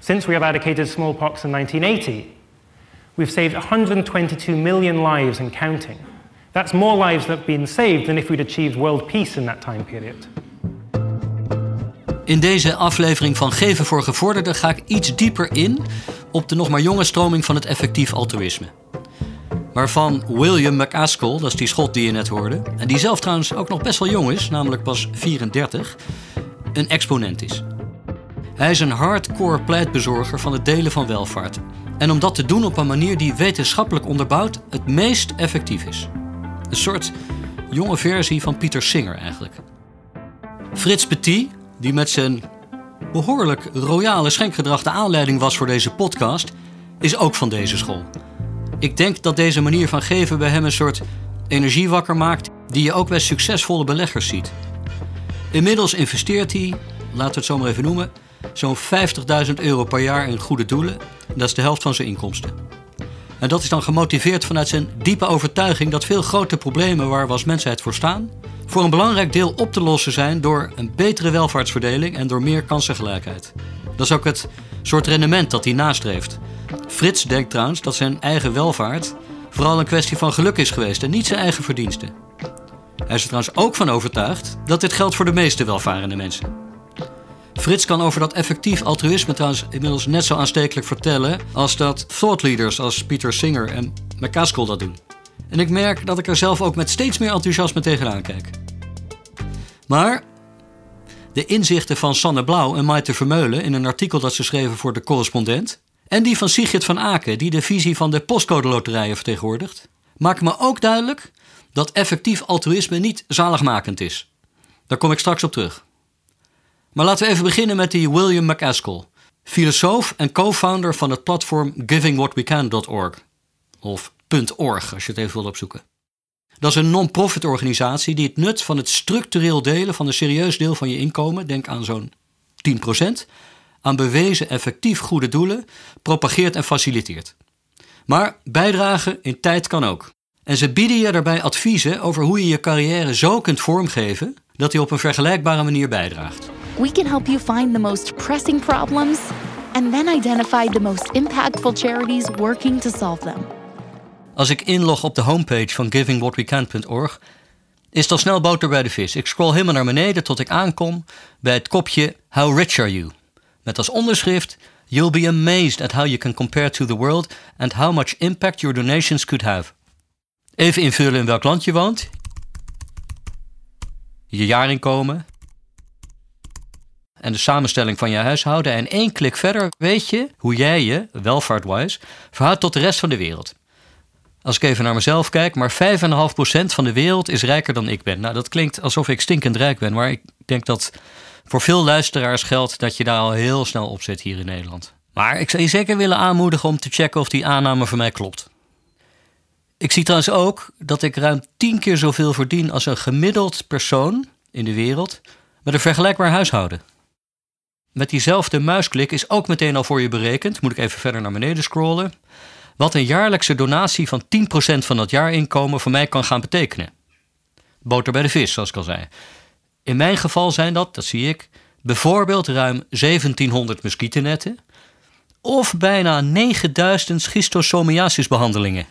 Since we eradicated smallpox in 1980, we've saved 122 million lives and counting. That's more lives that have been saved than if we'd achieved world peace in that time period. In deze aflevering van Geven voor Gevorderden ga ik iets dieper in op de nog maar jonge stroming van het effectief altruïsme. Waarvan William McAskill, dat is die schot die je net hoorde, en die zelf trouwens ook nog best wel jong is, namelijk pas 34, een exponent is. Hij is een hardcore pleitbezorger van het delen van welvaart. En om dat te doen op een manier die wetenschappelijk onderbouwd het meest effectief is. Een soort jonge versie van Pieter Singer eigenlijk. Frits Petit, die met zijn behoorlijk royale schenkgedrag de aanleiding was voor deze podcast, is ook van deze school. Ik denk dat deze manier van geven bij hem een soort energie wakker maakt die je ook bij succesvolle beleggers ziet. Inmiddels investeert hij, laten we het zo maar even noemen, zo'n 50.000 euro per jaar in goede doelen. Dat is de helft van zijn inkomsten. En dat is dan gemotiveerd vanuit zijn diepe overtuiging dat veel grote problemen waar we als mensheid voor staan, voor een belangrijk deel op te lossen zijn door een betere welvaartsverdeling en door meer kansengelijkheid. Dat is ook het soort rendement dat hij nastreeft. Frits denkt trouwens dat zijn eigen welvaart vooral een kwestie van geluk is geweest en niet zijn eigen verdiensten. Hij is er trouwens ook van overtuigd dat dit geldt voor de meeste welvarende mensen. Frits kan over dat effectief altruïsme trouwens inmiddels net zo aanstekelijk vertellen als dat thought leaders als Peter Singer en McCaskill dat doen. En ik merk dat ik er zelf ook met steeds meer enthousiasme tegenaan kijk. Maar de inzichten van Sanne Blauw en Maite Vermeulen in een artikel dat ze schreven voor de correspondent, en die van Sigrid van Aken, die de visie van de postcode loterijen vertegenwoordigt, maken me ook duidelijk dat effectief altruïsme niet zaligmakend is. Daar kom ik straks op terug. Maar laten we even beginnen met die William McAskill, filosoof en co-founder van het platform givingwhatwecan.org. Of .org, als je het even wilt opzoeken. Dat is een non-profit organisatie die het nut van het structureel delen van een serieus deel van je inkomen, denk aan zo'n 10%, aan bewezen effectief goede doelen, propageert en faciliteert. Maar bijdragen in tijd kan ook. En ze bieden je daarbij adviezen over hoe je je carrière zo kunt vormgeven dat die op een vergelijkbare manier bijdraagt. We can help you find the most pressing problems and then identify the most impactful charities working to solve them. Als ik inlog op de homepage van givingwhatwecan.org, is het al snel boter bij de vis. Ik scroll helemaal naar beneden tot ik aankom bij het kopje How rich are you? Met als onderschrift You'll be amazed at how you can compare to the world and how much impact your donations could have. Even invullen in welk land je woont. Je jaarinkomen. En de samenstelling van je huishouden. En één klik verder weet je hoe jij je, welvaartwise, verhoudt tot de rest van de wereld. Als ik even naar mezelf kijk, maar 5,5% van de wereld is rijker dan ik ben. Nou, dat klinkt alsof ik stinkend rijk ben, maar ik denk dat voor veel luisteraars geldt dat je daar al heel snel op zit hier in Nederland. Maar ik zou je zeker willen aanmoedigen om te checken of die aanname voor mij klopt. Ik zie trouwens ook dat ik ruim 10 keer zoveel verdien als een gemiddeld persoon in de wereld met een vergelijkbaar huishouden. Met diezelfde muisklik is ook meteen al voor je berekend, moet ik even verder naar beneden scrollen, wat een jaarlijkse donatie van 10% van dat jaarinkomen voor mij kan gaan betekenen. Boter bij de vis, zoals ik al zei. In mijn geval zijn dat, dat zie ik, bijvoorbeeld ruim 1700 muggennetten of bijna 9000 schistosomiasisbehandelingen.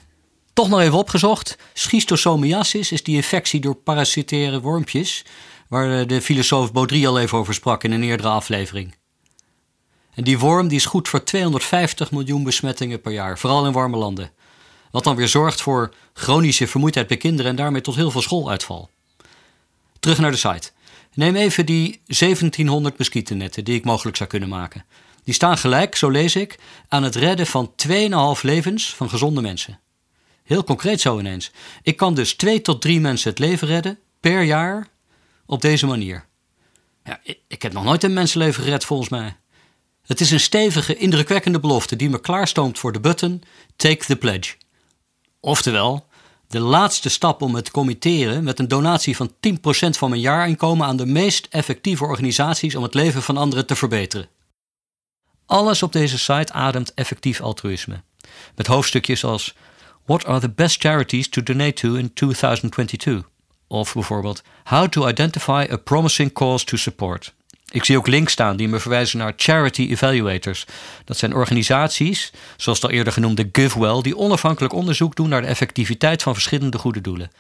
Toch nog even opgezocht. Schistosomiasis is die infectie door parasitaire wormpjes, waar de filosoof Baudry al even over sprak in een eerdere aflevering. En die worm die is goed voor 250 miljoen besmettingen per jaar, vooral in warme landen. Wat dan weer zorgt voor chronische vermoeidheid bij kinderen en daarmee tot heel veel schooluitval. Terug naar de site. Neem even die 1700 muggennetten die ik mogelijk zou kunnen maken. Die staan gelijk, zo lees ik, aan het redden van 2,5 levens van gezonde mensen. Heel concreet zo ineens. Ik kan dus 2 tot 3 mensen het leven redden per jaar op deze manier. Ja, ik, heb nog nooit een mensenleven gered volgens mij. Het is een stevige, indrukwekkende belofte die me klaarstoomt voor de button Take the Pledge. Oftewel, de laatste stap om het te committeren met een donatie van 10% van mijn jaarinkomen aan de meest effectieve organisaties om het leven van anderen te verbeteren. Alles op deze site ademt effectief altruïsme. Met hoofdstukjes als What are the best charities to donate to in 2022? Of bijvoorbeeld How to identify a promising cause to support. Ik zie ook links staan die me verwijzen naar Charity Evaluators. Dat zijn organisaties, zoals al eerder genoemde GiveWell, die onafhankelijk onderzoek doen naar de effectiviteit van verschillende goede doelen.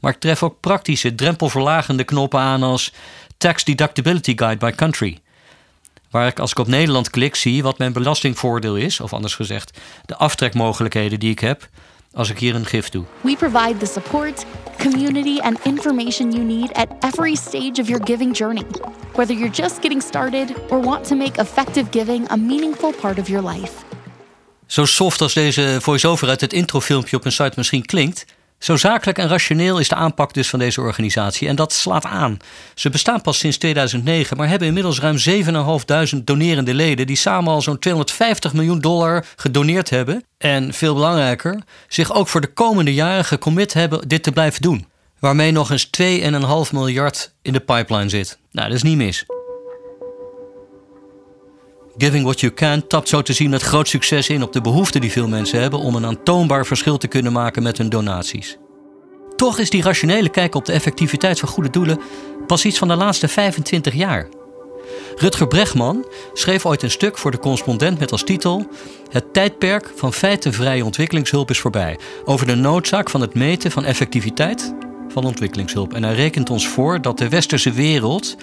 Maar ik tref ook praktische, drempelverlagende knoppen aan als Tax Deductibility Guide by Country. Waar ik als ik op Nederland klik zie wat mijn belastingvoordeel is, of anders gezegd, de aftrekmogelijkheden die ik heb als ik hier een gift doe. We provide the support, community, and information you need at every stage of your giving journey. Whether you're just getting started or want to make effective giving a meaningful part of your life. Zo soft als deze voice-over uit het introfilmpje op een site misschien klinkt, zo zakelijk en rationeel is de aanpak dus van deze organisatie. En dat slaat aan. Ze bestaan pas sinds 2009, maar hebben inmiddels ruim 7.500 donerende leden. die samen al zo'n 250 miljoen dollar gedoneerd hebben. En veel belangrijker, zich ook voor de komende jaren gecommit hebben dit te blijven doen. Waarmee nog eens 2,5 miljard in de pipeline zit. Nou, dat is niet mis. Giving What You Can tapt zo te zien met groot succes in op de behoefte die veel mensen hebben om een aantoonbaar verschil te kunnen maken met hun donaties. Toch is die rationele kijk op de effectiviteit van goede doelen pas iets van de laatste 25 jaar. Rutger Bregman schreef ooit een stuk voor de correspondent met als titel Het tijdperk van feitenvrije ontwikkelingshulp is voorbij. Over de noodzaak van het meten van effectiviteit van ontwikkelingshulp. En hij rekent ons voor dat de westerse wereld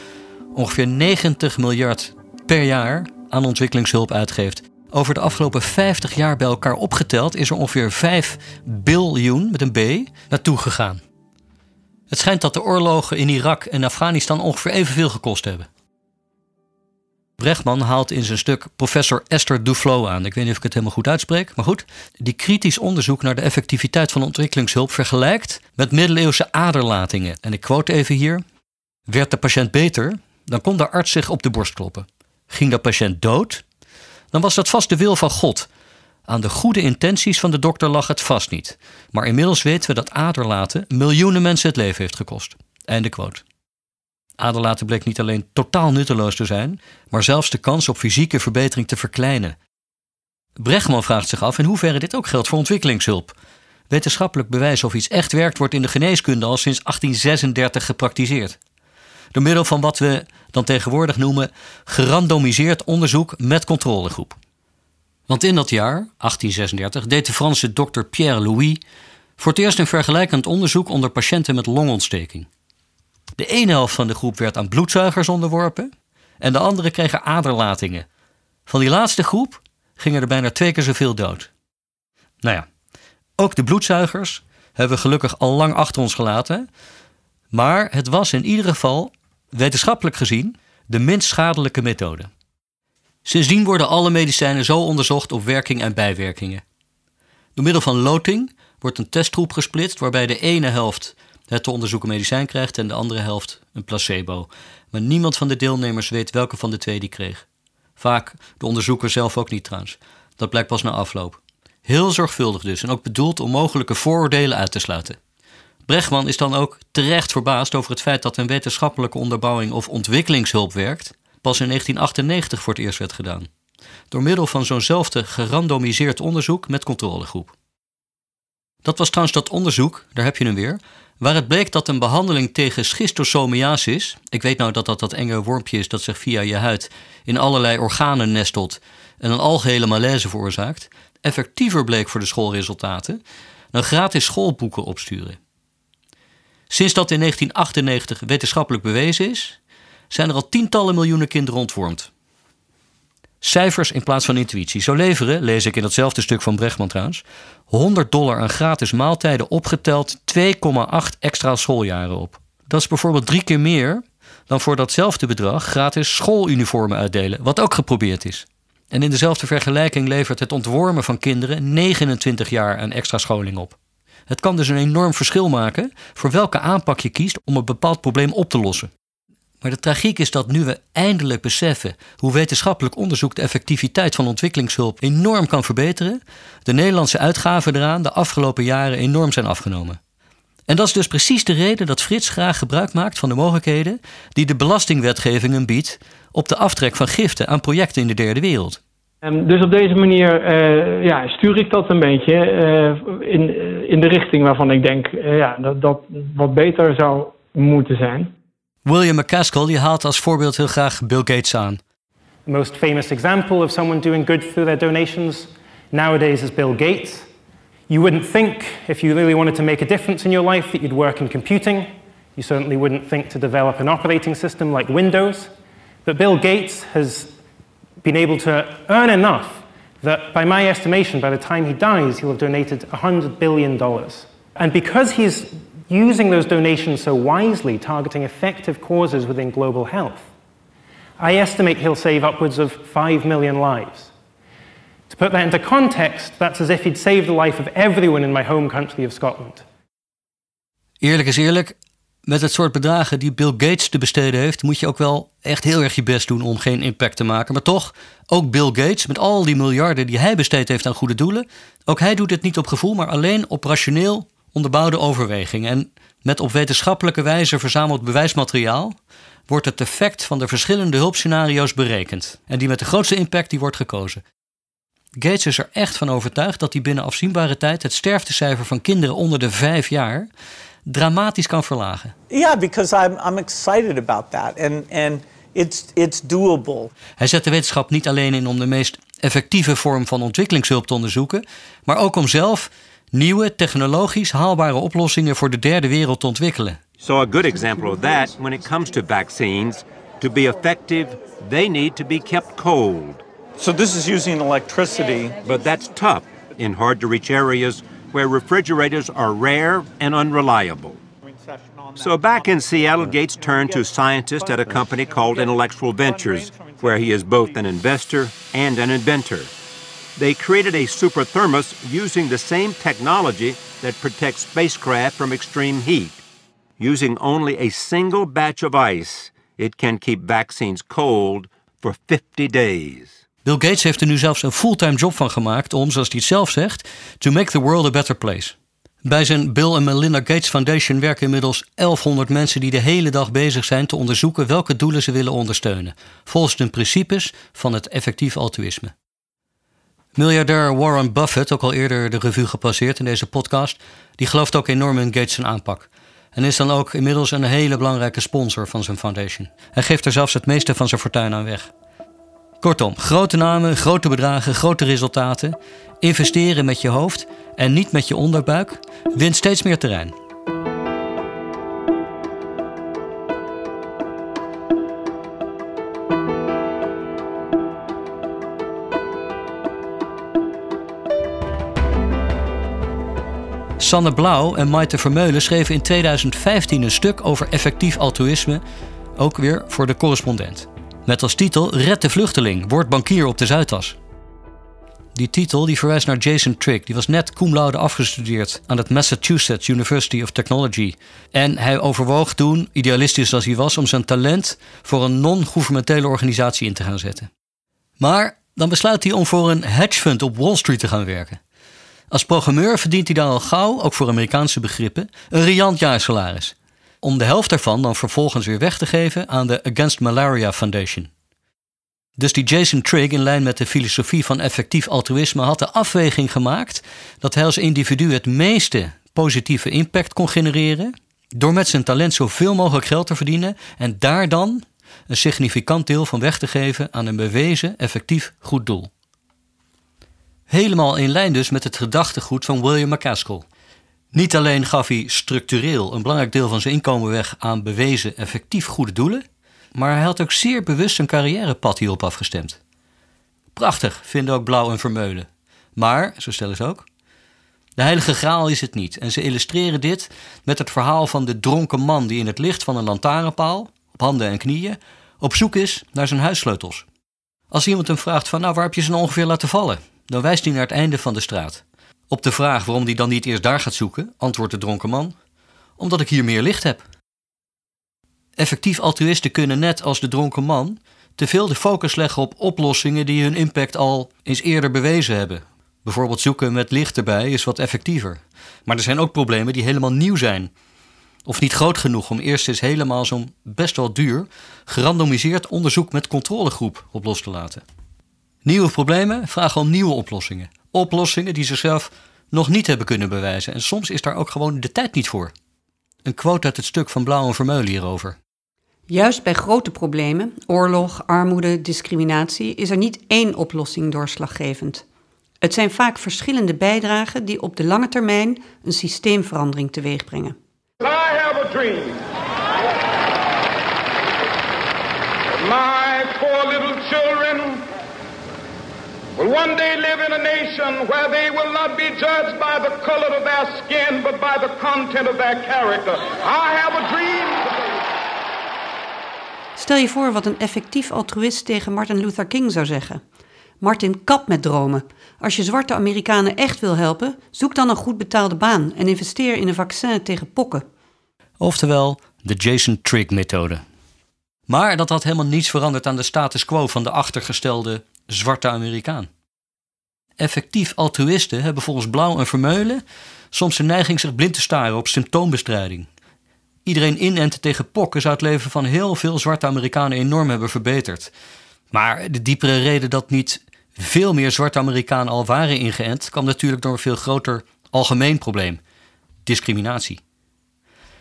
ongeveer 90 miljard per jaar aan ontwikkelingshulp uitgeeft. Over de afgelopen 50 jaar bij elkaar opgeteld is er ongeveer 5 biljoen met een B naartoe gegaan. Het schijnt dat de oorlogen in Irak en Afghanistan ongeveer evenveel gekost hebben. Brechtman haalt in zijn stuk professor Esther Duflo aan. Ik weet niet of ik het helemaal goed uitspreek, maar goed. Die kritisch onderzoek naar de effectiviteit van ontwikkelingshulp vergelijkt met middeleeuwse aderlatingen. En ik quote even hier. Werd de patiënt beter, dan kon de arts zich op de borst kloppen. Ging de patiënt dood, dan was dat vast de wil van God. Aan de goede intenties van de dokter lag het vast niet. Maar inmiddels weten we dat aderlaten miljoenen mensen het leven heeft gekost. Einde quote. Aderlaten bleek niet alleen totaal nutteloos te zijn, maar zelfs de kans op fysieke verbetering te verkleinen. Brechtman vraagt zich af in hoeverre dit ook geldt voor ontwikkelingshulp. Wetenschappelijk bewijs of iets echt werkt wordt in de geneeskunde al sinds 1836 gepraktiseerd. Door middel van wat we dan tegenwoordig noemen gerandomiseerd onderzoek met controlegroep. Want in dat jaar, 1836, deed de Franse dokter Pierre Louis voor het eerst een vergelijkend onderzoek onder patiënten met longontsteking. De ene helft van de groep werd aan bloedzuigers onderworpen en de andere kregen aderlatingen. Van die laatste groep gingen er bijna twee keer zoveel dood. Nou ja, ook de bloedzuigers hebben we gelukkig al lang achter ons gelaten. Maar het was in ieder geval wetenschappelijk gezien de minst schadelijke methode. Sindsdien worden alle medicijnen zo onderzocht op werking en bijwerkingen. Door middel van loting wordt een testgroep gesplitst waarbij de ene helft het te onderzoeken medicijn krijgt en de andere helft een placebo. Maar niemand van de deelnemers weet welke van de twee die kreeg. Vaak de onderzoeker zelf ook niet trouwens. Dat blijkt pas na afloop. Heel zorgvuldig dus en ook bedoeld om mogelijke vooroordelen uit te sluiten. Brechtman is dan ook terecht verbaasd over het feit dat een wetenschappelijke onderbouwing of ontwikkelingshulp werkt pas in 1998 voor het eerst werd gedaan. Door middel van zo'nzelfde gerandomiseerd onderzoek met controlegroep. Dat was trouwens dat onderzoek, daar heb je hem weer, waar het bleek dat een behandeling tegen schistosomiasis, ik weet nou dat dat dat enge wormpje is dat zich via je huid in allerlei organen nestelt en een algehele malaise veroorzaakt, effectiever bleek voor de schoolresultaten dan gratis schoolboeken opsturen. Sinds dat in 1998 wetenschappelijk bewezen is, zijn er al tientallen miljoenen kinderen ontwormd. Cijfers in plaats van intuïtie. Zo leveren, lees ik in datzelfde stuk van Brechtman trouwens, 100 dollar aan gratis maaltijden opgeteld 2,8 extra schooljaren op. Dat is bijvoorbeeld drie keer meer dan voor datzelfde bedrag gratis schooluniformen uitdelen, wat ook geprobeerd is. En in dezelfde vergelijking levert het ontwormen van kinderen 29 jaar aan extra scholing op. Het kan dus een enorm verschil maken voor welke aanpak je kiest om een bepaald probleem op te lossen. Maar de tragiek is dat nu we eindelijk beseffen hoe wetenschappelijk onderzoek de effectiviteit van ontwikkelingshulp enorm kan verbeteren, de Nederlandse uitgaven eraan de afgelopen jaren enorm zijn afgenomen. En dat is dus precies de reden dat Frits graag gebruik maakt van de mogelijkheden die de belastingwetgeving hem biedt op de aftrek van giften aan projecten in de derde wereld. Um, dus op deze manier uh, ja, stuur ik dat een beetje uh, in, in de richting waarvan ik denk uh, ja, dat dat wat beter zou moeten zijn. William McCaskill die haalt als voorbeeld heel graag Bill Gates aan. The most famous example of someone doing good through their donations nowadays is Bill Gates. You wouldn't think, if you really wanted to make a difference in your life, that you'd work in computing. You certainly wouldn't think to develop an operating system like Windows. But Bill Gates has been able to earn enough that, by my estimation, by the time he dies, he'll have donated $100 billion. And because he's using those donations so wisely, targeting effective causes within global health, I estimate he'll save upwards of 5 million lives. To put that into context, that's as if he'd saved the life of everyone in my home country of Scotland. Eerlijk is eerlijk, met het soort bedragen die Bill Gates te besteden heeft, moet je ook wel echt heel erg je best doen om geen impact te maken. Maar toch, ook Bill Gates, met al die miljarden die hij besteed heeft aan goede doelen, ook hij doet het niet op gevoel, maar alleen op rationeel onderbouwde overwegingen. En met op wetenschappelijke wijze verzameld bewijsmateriaal wordt het effect van de verschillende hulpscenario's berekend. En die met de grootste impact die wordt gekozen. Gates is er echt van overtuigd dat hij binnen afzienbare tijd het sterftecijfer van kinderen onder de vijf jaar dramatisch kan verlagen. Yeah, because I'm, I'm excited about that and, and it's, it's doable. Hij zet de wetenschap niet alleen in om de meest effectieve vorm van ontwikkelingshulp te onderzoeken, maar ook om zelf nieuwe technologisch haalbare oplossingen voor de derde wereld te ontwikkelen. So, a good example of that when it comes to vaccines, to be effective, they need to be kept cold. So this is using electricity. But that's tough in hard to reach areas where refrigerators are rare and unreliable. So, back in Seattle, Gates turned to scientists at a company called Intellectual Ventures, where he is both an investor and an inventor. They created a super thermos using the same technology that protects spacecraft from extreme heat. Using only a single batch of ice, it can keep vaccines cold for 50 days. Bill Gates heeft er nu zelfs een fulltime job van gemaakt om, zoals hij het zelf zegt, to make the world a better place. Bij zijn Bill en Melinda Gates Foundation werken inmiddels 1100 mensen die de hele dag bezig zijn te onderzoeken welke doelen ze willen ondersteunen, volgens de principes van het effectief altruïsme. Miljardair Warren Buffett, ook al eerder de revue gepasseerd in deze podcast, die gelooft ook enorm in Gates' aanpak. En is dan ook inmiddels een hele belangrijke sponsor van zijn foundation. Hij geeft er zelfs het meeste van zijn fortuin aan weg. Kortom, grote namen, grote bedragen, grote resultaten. Investeren met je hoofd en niet met je onderbuik wint steeds meer terrein. Sanne Blauw en Maite Vermeulen schreven in 2015 een stuk over effectief altruïsme, ook weer voor de correspondent. Met als titel Red de vluchteling, word bankier op de Zuidas. Die titel die verwijst naar Jason Trick. Die was net cum laude afgestudeerd aan het Massachusetts University of Technology. En hij overwoog toen, idealistisch als hij was, om zijn talent voor een non-governementele organisatie in te gaan zetten. Maar dan besluit hij om voor een hedge fund op Wall Street te gaan werken. Als programmeur verdient hij dan al gauw, ook voor Amerikaanse begrippen, een riant jaarsalaris. Om de helft daarvan dan vervolgens weer weg te geven aan de Against Malaria Foundation. Dus die Jason Trigg, in lijn met de filosofie van effectief altruïsme, had de afweging gemaakt dat hij als individu het meeste positieve impact kon genereren. door met zijn talent zoveel mogelijk geld te verdienen en daar dan een significant deel van weg te geven aan een bewezen effectief goed doel. Helemaal in lijn dus met het gedachtegoed van William McCaskill. Niet alleen gaf hij structureel een belangrijk deel van zijn inkomen weg aan bewezen effectief goede doelen, maar hij had ook zeer bewust zijn carrièrepad hierop afgestemd. Prachtig, vinden ook Blauw en Vermeulen. Maar, zo stellen ze ook, de heilige graal is het niet. En ze illustreren dit met het verhaal van de dronken man die in het licht van een lantaarnpaal, op handen en knieën, op zoek is naar zijn huissleutels. Als iemand hem vraagt van nou waar heb je ze nou ongeveer laten vallen, dan wijst hij naar het einde van de straat. Op de vraag waarom hij dan niet eerst daar gaat zoeken, antwoordt de dronken man: Omdat ik hier meer licht heb. Effectief altruïsten kunnen net als de dronken man te veel de focus leggen op oplossingen die hun impact al eens eerder bewezen hebben. Bijvoorbeeld zoeken met licht erbij is wat effectiever. Maar er zijn ook problemen die helemaal nieuw zijn. Of niet groot genoeg om eerst eens helemaal zo'n best wel duur, gerandomiseerd onderzoek met controlegroep op los te laten. Nieuwe problemen vragen om nieuwe oplossingen. Oplossingen die zichzelf nog niet hebben kunnen bewijzen. En soms is daar ook gewoon de tijd niet voor. Een quote uit het stuk van Blauw en Vermeulen hierover. Juist bij grote problemen, oorlog, armoede, discriminatie, is er niet één oplossing doorslaggevend. Het zijn vaak verschillende bijdragen die op de lange termijn een systeemverandering teweegbrengen. I have a dream. My four little children will one day live in a nation where they will not be judged by the color of their skin, but by the content of their character. I have a dream. Stel je voor wat een effectief altruïst tegen Martin Luther King zou zeggen. Martin, kap met dromen. Als je zwarte Amerikanen echt wil helpen, zoek dan een goed betaalde baan en investeer in een vaccin tegen pokken. Oftewel de Jason Trigg-methode. Maar dat had helemaal niets veranderd aan de status quo van de achtergestelde zwarte Amerikaan. Effectief altruïsten hebben volgens Blauw en Vermeulen soms de neiging zich blind te staren op symptoombestrijding. Iedereen inenten tegen pokken zou het leven van heel veel zwarte Amerikanen enorm hebben verbeterd. Maar de diepere reden dat niet veel meer zwarte Amerikanen al waren ingeënt, kwam natuurlijk door een veel groter algemeen probleem: discriminatie.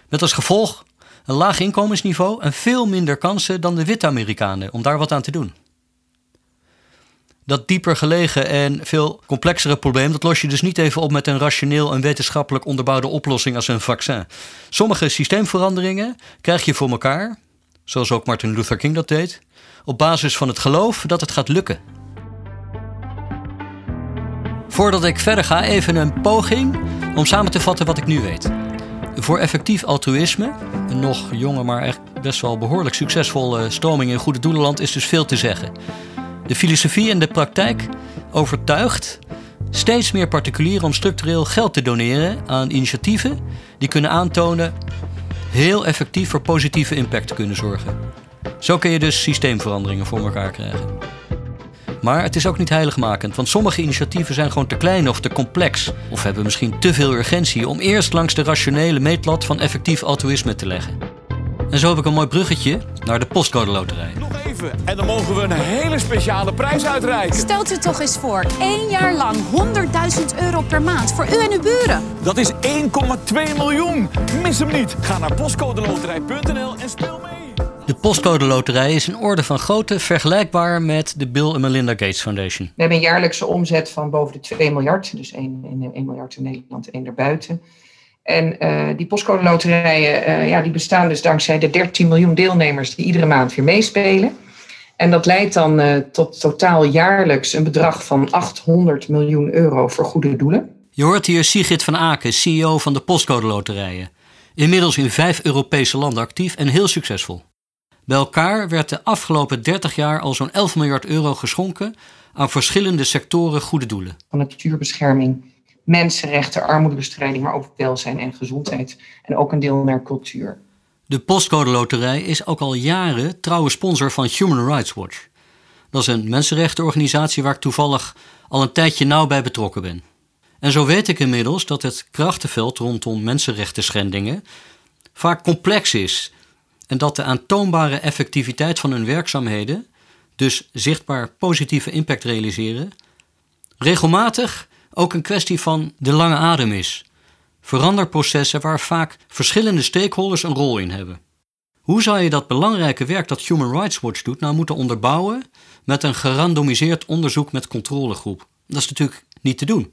Met als gevolg een laag inkomensniveau en veel minder kansen dan de witte Amerikanen om daar wat aan te doen. Dat dieper gelegen en veel complexere probleem, dat los je dus niet even op met een rationeel en wetenschappelijk onderbouwde oplossing als een vaccin. Sommige systeemveranderingen krijg je voor elkaar, zoals ook Martin Luther King dat deed, op basis van het geloof dat het gaat lukken. Voordat ik verder ga, even een poging om samen te vatten wat ik nu weet. Voor effectief altruïsme, een nog jonge maar echt best wel behoorlijk succesvolle stroming in goede doelenland, is dus veel te zeggen. De filosofie en de praktijk overtuigt steeds meer particulieren om structureel geld te doneren aan initiatieven die kunnen aantonen heel effectief voor positieve impact te kunnen zorgen. Zo kun je dus systeemveranderingen voor elkaar krijgen. Maar het is ook niet heiligmakend, want sommige initiatieven zijn gewoon te klein of te complex. Of hebben misschien te veel urgentie om eerst langs de rationele meetlat van effectief altruïsme te leggen. En zo heb ik een mooi bruggetje naar de postcode loterij. Nog even, en dan mogen we een hele speciale prijs uitreiken. Stelt u toch eens voor, één jaar lang 100.000 euro per maand voor u en uw buren. Dat is 1,2 miljoen. Mis hem niet. Ga naar postcodeloterij.nl en speel mee. De postcode loterij is een orde van grootte vergelijkbaar met de Bill en Melinda Gates Foundation. We hebben een jaarlijkse omzet van boven de 2 miljard. Dus 1, 1 miljard in Nederland, 1 daarbuiten. En uh, die postcode loterijen, uh, ja, die bestaan dus dankzij de 13 miljoen deelnemers die iedere maand weer meespelen. En dat leidt dan uh, tot totaal jaarlijks een bedrag van 800 miljoen euro voor goede doelen. Je hoort hier Sigrid van Aken, CEO van de postcode loterijen. Inmiddels in vijf Europese landen actief en heel succesvol. Bij elkaar werd de afgelopen 30 jaar al zo'n 11 miljard euro geschonken aan verschillende sectoren goede doelen. Van natuurbescherming, mensenrechten, armoedebestrijding, maar ook welzijn en gezondheid. En ook een deel naar cultuur. De Postcode Loterij is ook al jaren trouwe sponsor van Human Rights Watch. Dat is een mensenrechtenorganisatie waar ik toevallig al een tijdje nauw bij betrokken ben. En zo weet ik inmiddels dat het krachtenveld rondom mensenrechten schendingen vaak complex is en dat de aantoonbare effectiviteit van hun werkzaamheden, dus zichtbaar positieve impact realiseren, regelmatig ook een kwestie van de lange adem is. Veranderprocessen waar vaak verschillende stakeholders een rol in hebben. Hoe zou je dat belangrijke werk dat Human Rights Watch doet nou moeten onderbouwen met een gerandomiseerd onderzoek met controlegroep? Dat is natuurlijk niet te doen.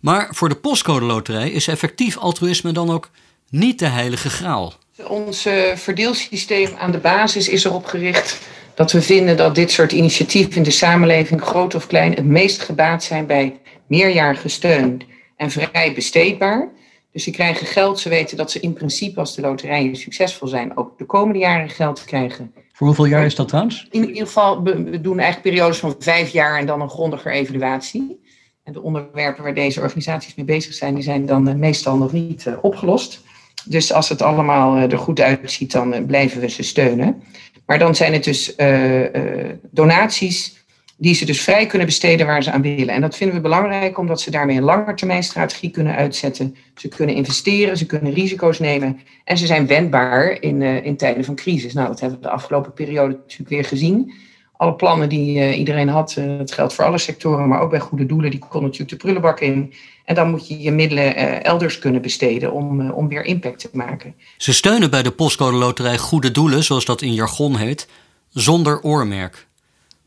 Maar voor de postcode loterij is effectief altruïsme dan ook niet de heilige graal. Ons verdeelsysteem aan de basis is erop gericht dat we vinden dat dit soort initiatieven in de samenleving, groot of klein, het meest gebaat zijn bij meerjarige steun en vrij besteedbaar. Dus ze krijgen geld, ze weten dat ze in principe als de loterijen succesvol zijn, ook de komende jaren geld krijgen. Voor hoeveel jaar is dat trouwens? In ieder geval, we doen eigenlijk periodes van vijf jaar en dan een grondiger evaluatie. En de onderwerpen waar deze organisaties mee bezig zijn, die zijn dan meestal nog niet opgelost. Dus als het allemaal er goed uitziet, dan blijven we ze steunen. Maar dan zijn het dus uh, uh, donaties die ze dus vrij kunnen besteden waar ze aan willen. En dat vinden we belangrijk omdat ze daarmee een langetermijnstrategie kunnen uitzetten. Ze kunnen investeren, ze kunnen risico's nemen en ze zijn wendbaar in, uh, in tijden van crisis. Nou, dat hebben we de afgelopen periode natuurlijk weer gezien. alle plannen die uh, iedereen had, uh, dat geldt voor alle sectoren, maar ook bij goede doelen, die kon natuurlijk de prullenbak in. En dan moet je je middelen elders kunnen besteden om, om weer impact te maken. Ze steunen bij de postcode loterij goede doelen, zoals dat in jargon heet, zonder oormerk.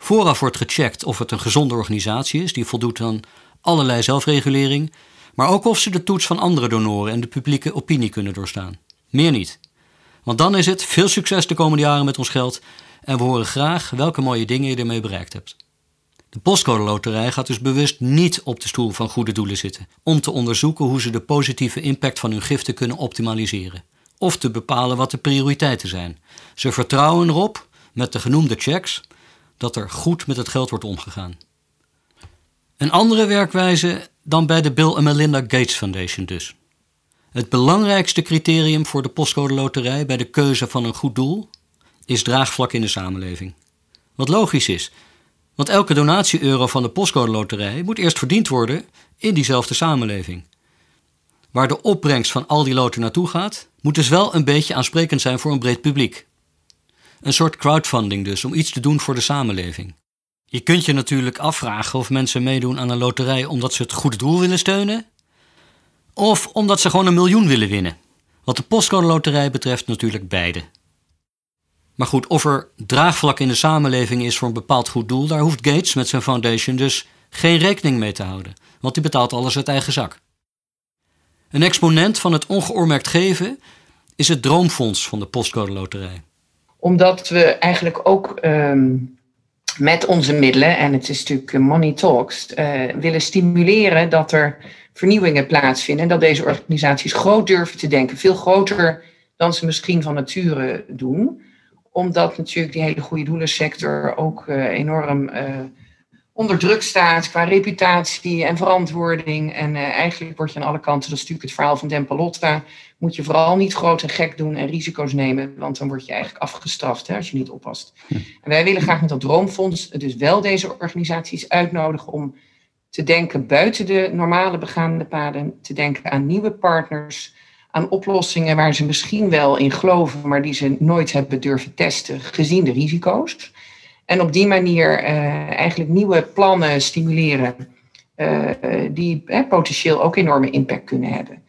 Vooraf wordt gecheckt of het een gezonde organisatie is, die voldoet aan allerlei zelfregulering, maar ook of ze de toets van andere donoren en de publieke opinie kunnen doorstaan. Meer niet. Want dan is het veel succes de komende jaren met ons geld en we horen graag welke mooie dingen je ermee bereikt hebt. De postcode loterij gaat dus bewust niet op de stoel van goede doelen zitten om te onderzoeken hoe ze de positieve impact van hun giften kunnen optimaliseren of te bepalen wat de prioriteiten zijn. Ze vertrouwen erop, met de genoemde checks, dat er goed met het geld wordt omgegaan. Een andere werkwijze dan bij de Bill en Melinda Gates Foundation dus. Het belangrijkste criterium voor de postcode loterij bij de keuze van een goed doel is draagvlak in de samenleving. Wat logisch is, want elke donatie-euro van de postcode loterij moet eerst verdiend worden in diezelfde samenleving. Waar de opbrengst van al die loten naartoe gaat, moet dus wel een beetje aansprekend zijn voor een breed publiek. Een soort crowdfunding dus, om iets te doen voor de samenleving. Je kunt je natuurlijk afvragen of mensen meedoen aan een loterij omdat ze het goede doel willen steunen, of omdat ze gewoon een miljoen willen winnen. Wat de postcode loterij betreft natuurlijk beide. Maar goed, of er draagvlak in de samenleving is voor een bepaald goed doel, daar hoeft Gates met zijn foundation dus geen rekening mee te houden, want die betaalt alles uit eigen zak. Een exponent van het ongeoormerkt geven is het Droomfonds van de Postcode Loterij. Omdat we eigenlijk ook um, met onze middelen, en het is natuurlijk Money Talks, uh, willen stimuleren dat er vernieuwingen plaatsvinden. En dat deze organisaties groot durven te denken, veel groter dan ze misschien van nature doen. Omdat natuurlijk die hele goede doelensector ook uh, enorm onder druk staat qua reputatie en verantwoording. En uh, eigenlijk word je aan alle kanten, dat is natuurlijk het verhaal van Dempalotta, moet je vooral niet groot en gek doen en risico's nemen, want dan word je eigenlijk afgestraft hè, als je niet oppast. Hm. En wij willen graag met dat Droomfonds dus wel deze organisaties uitnodigen om te denken buiten de normale begaande paden, te denken aan nieuwe partners, aan oplossingen waar ze misschien wel in geloven, maar die ze nooit hebben durven testen, gezien de risico's. En op die manier uh, eigenlijk nieuwe plannen stimuleren uh, die potentieel ook enorme impact kunnen hebben.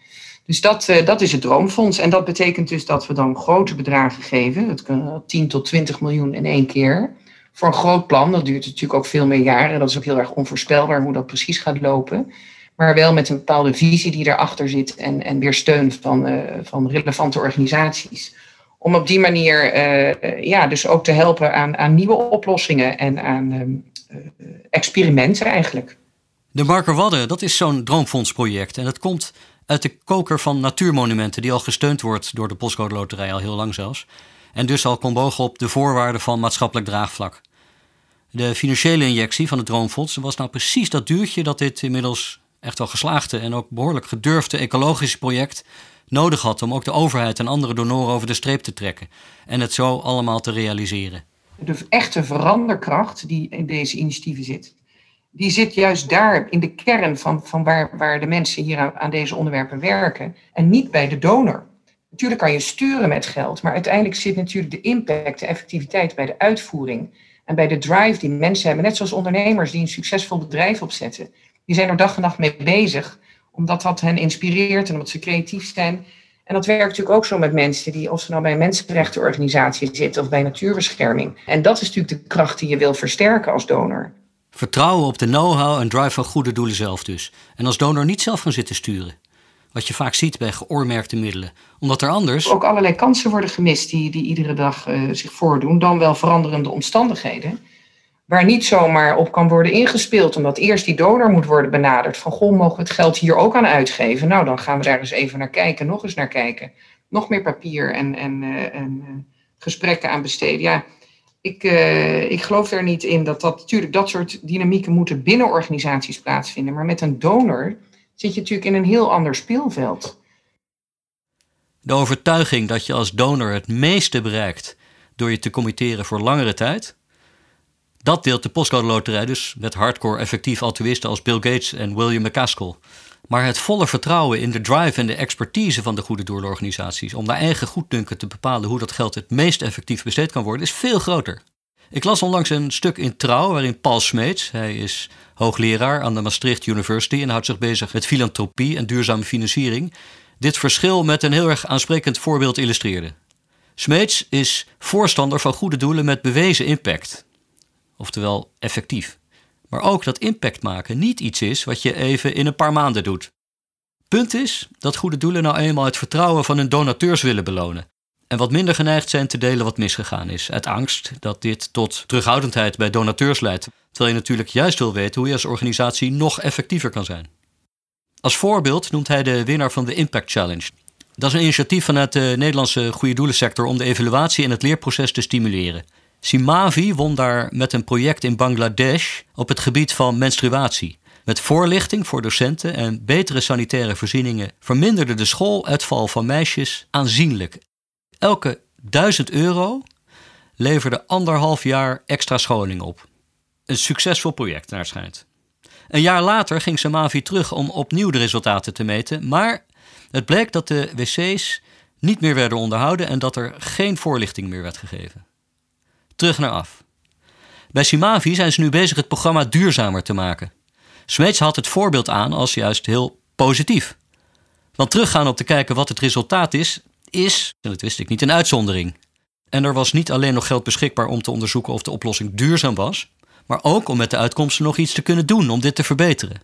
Dus dat, dat is het Droomfonds. En dat betekent dus dat we dan grote bedragen geven. Dat kunnen 10 tot 20 miljoen in één keer. Voor een groot plan, dat duurt natuurlijk ook veel meer jaren. Dat is ook heel erg onvoorspelbaar hoe dat precies gaat lopen maar wel met een bepaalde visie die erachter zit en, en weer steun van, van relevante organisaties. Om op die manier uh, ja, dus ook te helpen aan, aan nieuwe oplossingen en aan uh, experimenten eigenlijk. De Marker Wadden, dat is zo'n droomfondsproject. En dat komt uit de koker van natuurmonumenten, die al gesteund wordt door de Postcode Loterij, al heel lang zelfs. En dus al kon bogen op de voorwaarden van maatschappelijk draagvlak. De financiële injectie van het Droomfonds was nou precies dat duurtje dat dit inmiddels echt wel geslaagde en ook behoorlijk gedurfde ecologische project nodig had om ook de overheid en andere donoren over de streep te trekken en het zo allemaal te realiseren. De echte veranderkracht die in deze initiatieven zit, die zit juist daar in de kern van, van waar, waar de mensen hier aan, aan deze onderwerpen werken en niet bij de donor. Natuurlijk kan je sturen met geld, maar uiteindelijk zit natuurlijk de impact, de effectiviteit bij de uitvoering en bij de drive die mensen hebben, net zoals ondernemers die een succesvol bedrijf opzetten die zijn er dag en nacht mee bezig, omdat dat hen inspireert en omdat ze creatief zijn. En dat werkt natuurlijk ook zo met mensen die, of ze nou bij een mensenrechtenorganisatie zitten of bij natuurbescherming. En dat is natuurlijk de kracht die je wil versterken als donor. Vertrouwen op de know-how en drive van goede doelen zelf dus. En als donor niet zelf gaan zitten sturen. Wat je vaak ziet bij geoormerkte middelen. Omdat er anders. Ook allerlei kansen worden gemist die, die iedere dag uh, zich voordoen. Dan wel veranderende omstandigheden waar niet zomaar op kan worden ingespeeld, omdat eerst die donor moet worden benaderd. Van goh, mogen we het geld hier ook aan uitgeven? Nou, dan gaan we daar eens even naar kijken, nog eens naar kijken. Nog meer papier en, en, uh, en uh, gesprekken aan besteden. Ja, ik, uh, ik geloof er niet in dat dat natuurlijk dat soort dynamieken moeten binnen organisaties plaatsvinden. Maar met een donor zit je natuurlijk in een heel ander speelveld. De overtuiging dat je als donor het meeste bereikt door je te committeren voor langere tijd dat deelt de postcode loterij dus met hardcore effectief altruïsten als Bill Gates en William McCaskill. Maar het volle vertrouwen in de drive en de expertise van de goede doelorganisaties om naar eigen goeddunken te bepalen hoe dat geld het meest effectief besteed kan worden, is veel groter. Ik las onlangs een stuk in Trouw waarin Paul Smeets, hij is hoogleraar aan de Maastricht University en houdt zich bezig met filantropie en duurzame financiering, dit verschil met een heel erg aansprekend voorbeeld illustreerde. Smeets is voorstander van goede doelen met bewezen impact, oftewel effectief. Maar ook dat impact maken niet iets is wat je even in een paar maanden doet. Punt is dat goede doelen nou eenmaal het vertrouwen van hun donateurs willen belonen. En wat minder geneigd zijn te delen wat misgegaan is. Uit angst dat dit tot terughoudendheid bij donateurs leidt. Terwijl je natuurlijk juist wil weten hoe je als organisatie nog effectiever kan zijn. Als voorbeeld noemt hij de winnaar van de Impact Challenge. Dat is een initiatief vanuit de Nederlandse goede doelensector om de evaluatie en het leerproces te stimuleren. Simavi won daar met een project in Bangladesh op het gebied van menstruatie. Met voorlichting voor docenten en betere sanitaire voorzieningen verminderde de schooluitval van meisjes aanzienlijk. Elke 1000 euro leverde anderhalf jaar extra scholing op. Een succesvol project, naar schijnt. Een jaar later ging Samavi terug om opnieuw de resultaten te meten, maar het bleek dat de wc's niet meer werden onderhouden en dat er geen voorlichting meer werd gegeven. Terug naar af. Bij Simavi zijn ze nu bezig het programma duurzamer te maken. Smeets had het voorbeeld aan als juist heel positief. Want teruggaan op te kijken wat het resultaat is, is, en dat wist ik niet, een uitzondering. En er was niet alleen nog geld beschikbaar om te onderzoeken of de oplossing duurzaam was, maar ook om met de uitkomsten nog iets te kunnen doen om dit te verbeteren.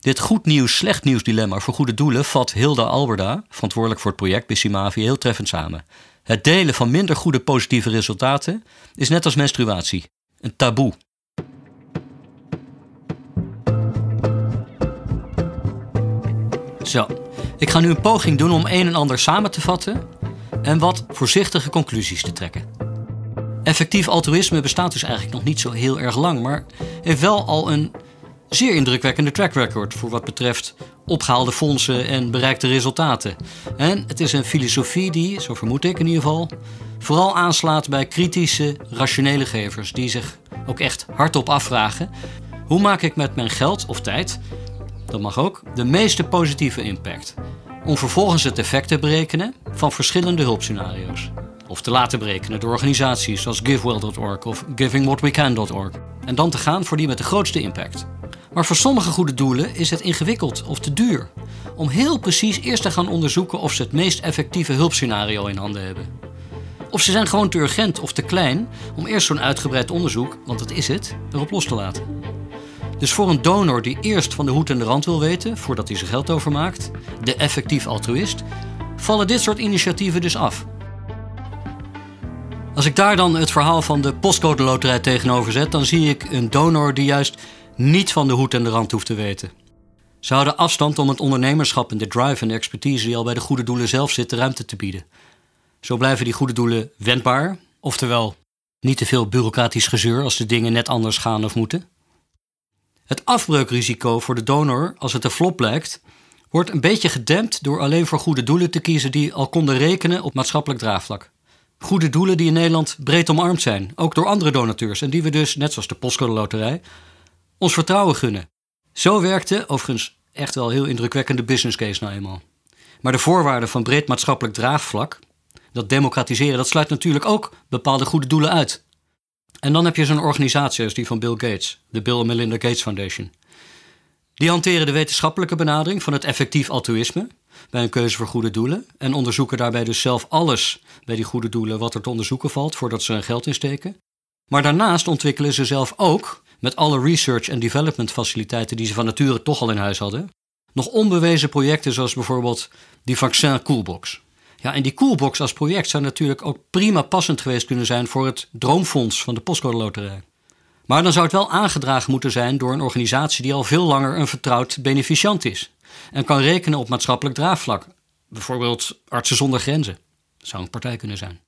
Dit goed nieuws, slecht nieuws dilemma voor goede doelen vat Hilda Alberda, verantwoordelijk voor het project bij Simavi, heel treffend samen. Het delen van minder goede positieve resultaten is net als menstruatie, een taboe. Zo, ik ga nu een poging doen om een en ander samen te vatten en wat voorzichtige conclusies te trekken. Effectief altruïsme bestaat dus eigenlijk nog niet zo heel erg lang, maar heeft wel al een zeer indrukwekkende track record voor wat betreft opgehaalde fondsen en bereikte resultaten. En het is een filosofie die, zo vermoed ik in ieder geval, vooral aanslaat bij kritische, rationele gevers die zich ook echt hardop afvragen: hoe maak ik met mijn geld of tijd dat mag ook, de meeste positieve impact. Om vervolgens het effect te berekenen van verschillende hulpscenario's. Of te laten berekenen door organisaties zoals GiveWell.org of GivingWhatWeCan.org. En dan te gaan voor die met de grootste impact. Maar voor sommige goede doelen is het ingewikkeld of te duur. Om heel precies eerst te gaan onderzoeken of ze het meest effectieve hulpscenario in handen hebben. Of ze zijn gewoon te urgent of te klein om eerst zo'n uitgebreid onderzoek, want dat is het, erop los te laten. Dus voor een donor die eerst van de hoed en de rand wil weten, voordat hij zijn geld overmaakt, de effectief altruïst, vallen dit soort initiatieven dus af. Als ik daar dan het verhaal van de postcode loterij tegenover zet, dan zie ik een donor die juist niet van de hoed en de rand hoeft te weten. Ze houden afstand om het ondernemerschap en de drive en de expertise die al bij de goede doelen zelf zit, ruimte te bieden. Zo blijven die goede doelen wendbaar, oftewel niet te veel bureaucratisch gezeur als de dingen net anders gaan of moeten. Het afbreukrisico voor de donor, als het een flop blijkt, wordt een beetje gedempt door alleen voor goede doelen te kiezen die al konden rekenen op maatschappelijk draagvlak. Goede doelen die in Nederland breed omarmd zijn, ook door andere donateurs en die we dus, net zoals de Postcode Loterij, ons vertrouwen gunnen. Zo werkte, overigens echt wel heel indrukwekkende business case nou eenmaal. Maar de voorwaarden van breed maatschappelijk draagvlak, dat democratiseren, dat sluit natuurlijk ook bepaalde goede doelen uit. En dan heb je zo'n organisatie als die van Bill Gates, de Bill and Melinda Gates Foundation. Die hanteren de wetenschappelijke benadering van het effectief altruïsme bij een keuze voor goede doelen en onderzoeken daarbij dus zelf alles bij die goede doelen wat er te onderzoeken valt voordat ze er geld insteken. Maar daarnaast ontwikkelen ze zelf ook, met alle research en development faciliteiten die ze van nature toch al in huis hadden, nog onbewezen projecten zoals bijvoorbeeld die vaccin Coolbox. Ja, en die Coolbox als project zou natuurlijk ook prima passend geweest kunnen zijn voor het Droomfonds van de Postcode Loterij. Maar dan zou het wel aangedragen moeten zijn door een organisatie die al veel langer een vertrouwd beneficiant is en kan rekenen op maatschappelijk draagvlak. Bijvoorbeeld Artsen zonder Grenzen. Dat zou een partij kunnen zijn.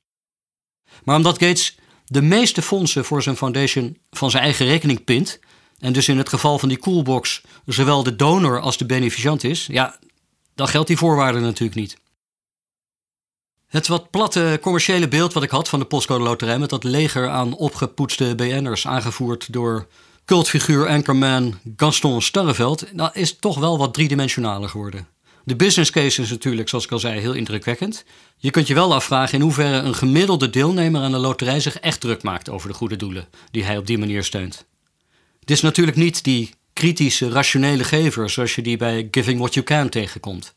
Maar omdat Gates de meeste fondsen voor zijn foundation van zijn eigen rekening pint, en dus in het geval van die Coolbox zowel de donor als de beneficiant is, ja, dan geldt die voorwaarde natuurlijk niet. Het wat platte commerciële beeld wat ik had van de postcode loterij met dat leger aan opgepoetste BN'ers aangevoerd door cultfiguur anchorman Gaston Starreveld, nou, is toch wel wat driedimensionaler geworden. De business case is natuurlijk, zoals ik al zei, heel indrukwekkend. Je kunt je wel afvragen in hoeverre een gemiddelde deelnemer aan de loterij zich echt druk maakt over de goede doelen die hij op die manier steunt. Het is natuurlijk niet die kritische, rationele gever zoals je die bij Giving What You Can tegenkomt.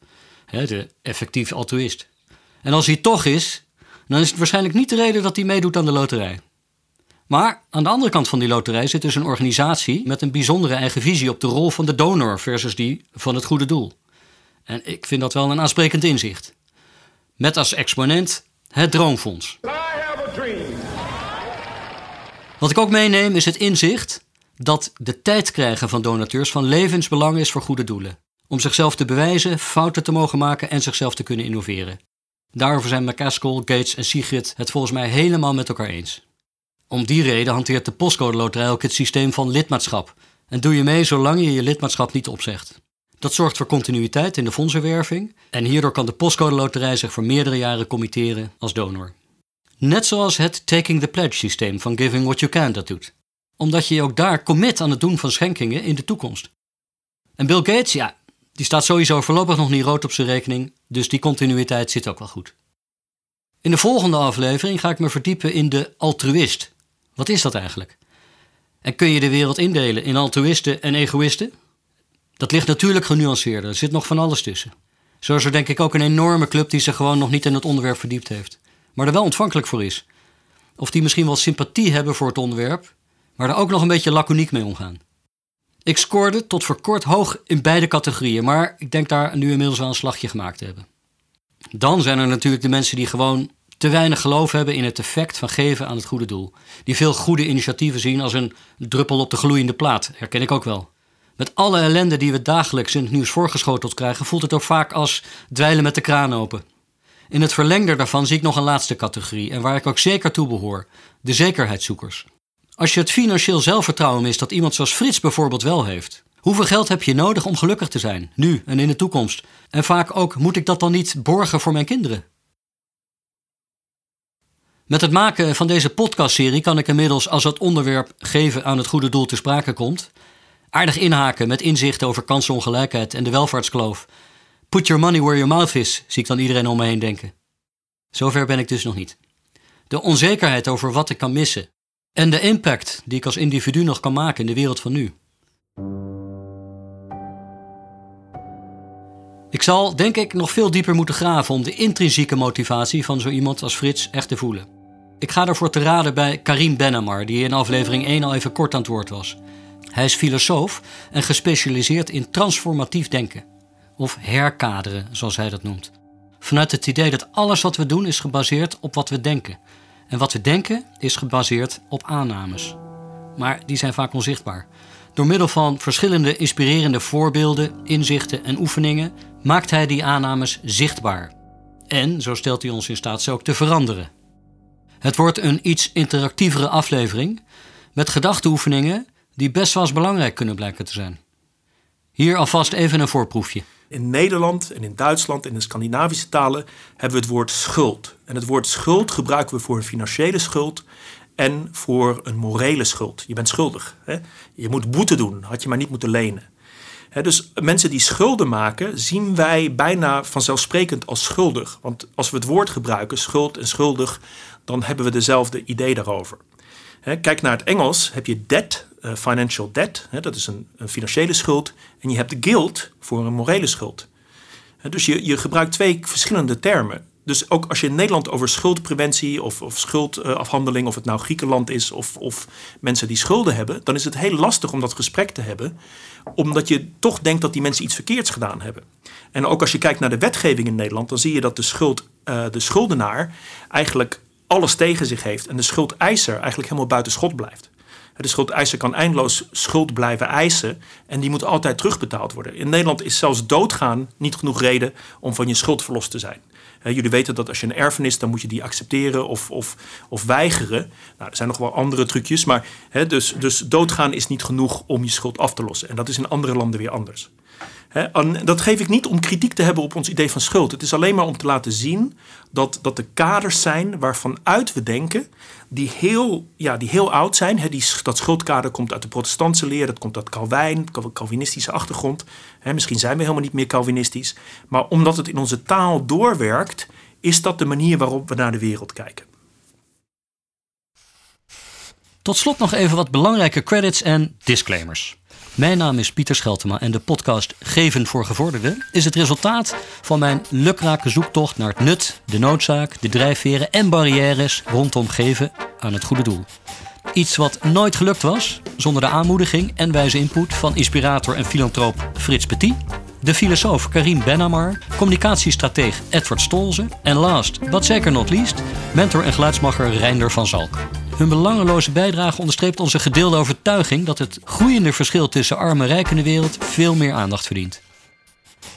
de effectief altruïst. En als hij toch is, dan is het waarschijnlijk niet de reden dat hij meedoet aan de loterij. Maar aan de andere kant van die loterij zit dus een organisatie met een bijzondere eigen visie op de rol van de donor versus die van het goede doel. En ik vind dat wel een aansprekend inzicht. Met als exponent het Droomfonds. Wat ik ook meeneem is het inzicht dat de tijd krijgen van donateurs van levensbelang is voor goede doelen. Om zichzelf te bewijzen, fouten te mogen maken en zichzelf te kunnen innoveren. Daarover zijn McCaskill, Gates en Sigrid het volgens mij helemaal met elkaar eens. Om die reden hanteert de postcode loterij ook het systeem van lidmaatschap. En doe je mee zolang je je lidmaatschap niet opzegt. Dat zorgt voor continuïteit in de fondsenwerving en hierdoor kan de postcode loterij zich voor meerdere jaren committeren als donor. Net zoals het Taking the Pledge systeem van Giving What You Can dat doet. Omdat je je ook daar commit aan het doen van schenkingen in de toekomst. En Bill Gates, ja, die staat sowieso voorlopig nog niet rood op zijn rekening, dus die continuïteit zit ook wel goed. In de volgende aflevering ga ik me verdiepen in de altruïst. Wat is dat eigenlijk? En kun je de wereld indelen in altruïsten en egoïsten? Dat ligt natuurlijk genuanceerder, er zit nog van alles tussen. Zo is er denk ik ook een enorme club die zich gewoon nog niet in het onderwerp verdiept heeft, maar er wel ontvankelijk voor is. Of die misschien wel sympathie hebben voor het onderwerp, maar er ook nog een beetje laconiek mee omgaan. Ik scoorde tot voor kort hoog in beide categorieën, maar ik denk daar nu inmiddels wel een slagje gemaakt te hebben. Dan zijn er natuurlijk de mensen die gewoon te weinig geloof hebben in het effect van geven aan het goede doel. Die veel goede initiatieven zien als een druppel op de gloeiende plaat, herken ik ook wel. Met alle ellende die we dagelijks in het nieuws voorgeschoteld krijgen, voelt het ook vaak als dweilen met de kraan open. In het verlengde daarvan zie ik nog een laatste categorie en waar ik ook zeker toe behoor: de zekerheidszoekers. Als je het financieel zelfvertrouwen mist dat iemand zoals Frits bijvoorbeeld wel heeft, hoeveel geld heb je nodig om gelukkig te zijn, nu en in de toekomst? En vaak ook, moet ik dat dan niet borgen voor mijn kinderen? Met het maken van deze podcastserie kan ik inmiddels, als het onderwerp geven aan het goede doel te sprake komt, aardig inhaken met inzichten over kansenongelijkheid en de welvaartskloof. Put your money where your mouth is, zie ik dan iedereen om me heen denken. Zover ben ik dus nog niet. De onzekerheid over wat ik kan missen en de impact die ik als individu nog kan maken in de wereld van nu. Ik zal, denk ik, nog veel dieper moeten graven om de intrinsieke motivatie van zo iemand als Frits echt te voelen. Ik ga daarvoor te raden bij Karim Benamar, die in aflevering 1 al even kort aan het woord was. Hij is filosoof en gespecialiseerd in transformatief denken. Of herkaderen, zoals hij dat noemt. Vanuit het idee dat alles wat we doen is gebaseerd op wat we denken. En wat we denken is gebaseerd op aannames. Maar die zijn vaak onzichtbaar. Door middel van verschillende inspirerende voorbeelden, inzichten en oefeningen maakt hij die aannames zichtbaar. En zo stelt hij ons in staat ze ook te veranderen. Het wordt een iets interactievere aflevering met gedachteoefeningen die best wel eens belangrijk kunnen blijken te zijn. Hier alvast even een voorproefje. In Nederland en in Duitsland en in de Scandinavische talen hebben we het woord schuld. En het woord schuld gebruiken we voor een financiële schuld en voor een morele schuld. Je bent schuldig. Hè? Je moet boete doen, had je maar niet moeten lenen. dus mensen die schulden maken, zien wij bijna vanzelfsprekend als schuldig. Want als we het woord gebruiken, schuld en schuldig, dan hebben we dezelfde idee daarover. Kijk naar het Engels, heb je debt, uh, financial debt, dat is een, een, financiële schuld. En je hebt guilt voor een morele schuld. dus je, je gebruikt twee verschillende termen. Dus ook als je in Nederland over schuldpreventie of, of schuldafhandeling, of het nou Griekenland is of, of mensen die schulden hebben, dan is het heel lastig om dat gesprek te hebben, omdat je toch denkt dat die mensen iets verkeerds gedaan hebben. En ook als je kijkt naar de wetgeving in Nederland, dan zie je dat de, schuld, uh, de schuldenaar eigenlijk alles tegen zich heeft en de schuldeiser eigenlijk helemaal buiten schot blijft. De schuldeiser kan eindeloos schuld blijven eisen en die moet altijd terugbetaald worden. In Nederland is zelfs doodgaan niet genoeg reden om van je schuld verlost te zijn. jullie weten dat als je een erfenis, dan moet je die accepteren of, of, of weigeren. Nou, er zijn nog wel andere trucjes, maar dus, dus doodgaan is niet genoeg om je schuld af te lossen. En dat is in andere landen weer anders. En dat geef ik niet om kritiek te hebben op ons idee van schuld. Het is alleen maar om te laten zien dat, dat er kaders zijn waarvan uit we denken, die heel, ja, die heel oud zijn. die, dat schuldkader komt uit de protestantse leer, dat komt uit Calvijn, Calvinistische achtergrond. misschien zijn we helemaal niet meer Calvinistisch. Maar omdat het in onze taal doorwerkt, is dat de manier waarop we naar de wereld kijken. Tot slot nog even wat belangrijke credits en disclaimers. Mijn naam is Pieter Scheltema en de podcast Geven voor Gevorderden is het resultaat van mijn lukrake zoektocht naar het nut, de noodzaak, de drijfveren en barrières rondom geven aan het goede doel. Iets wat nooit gelukt was zonder de aanmoediging en wijze input van inspirator en filantroop Frits Petit, de filosoof Karim Benamar, communicatiestrateeg Edward Stolze en last, but zeker not least, mentor en geluidsmacher Reinder van Zalk. Hun belangeloze bijdrage onderstreept onze gedeelde overtuiging dat het groeiende verschil tussen arm en rijk in de wereld veel meer aandacht verdient.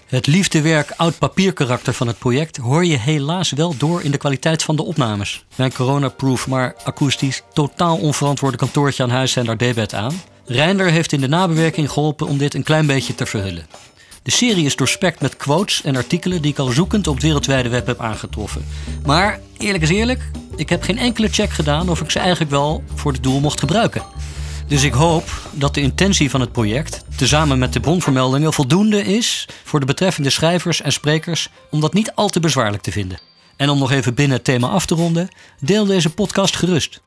Het liefdewerk oud papierkarakter van het project hoor je helaas wel door in de kwaliteit van de opnames. Mijn coronaproof maar akoestisch totaal onverantwoorde kantoortje aan huis zijn daar debet aan. Reinder heeft in de nabewerking geholpen om dit een klein beetje te verhullen. De serie is doorspekt met quotes en artikelen die ik al zoekend op het wereldwijde web heb aangetroffen. Maar eerlijk is eerlijk, ik heb geen enkele check gedaan of ik ze eigenlijk wel voor het doel mocht gebruiken. Dus ik hoop dat de intentie van het project, tezamen met de bronvermeldingen, voldoende is voor de betreffende schrijvers en sprekers om dat niet al te bezwaarlijk te vinden. En om nog even binnen het thema af te ronden, deel deze podcast gerust.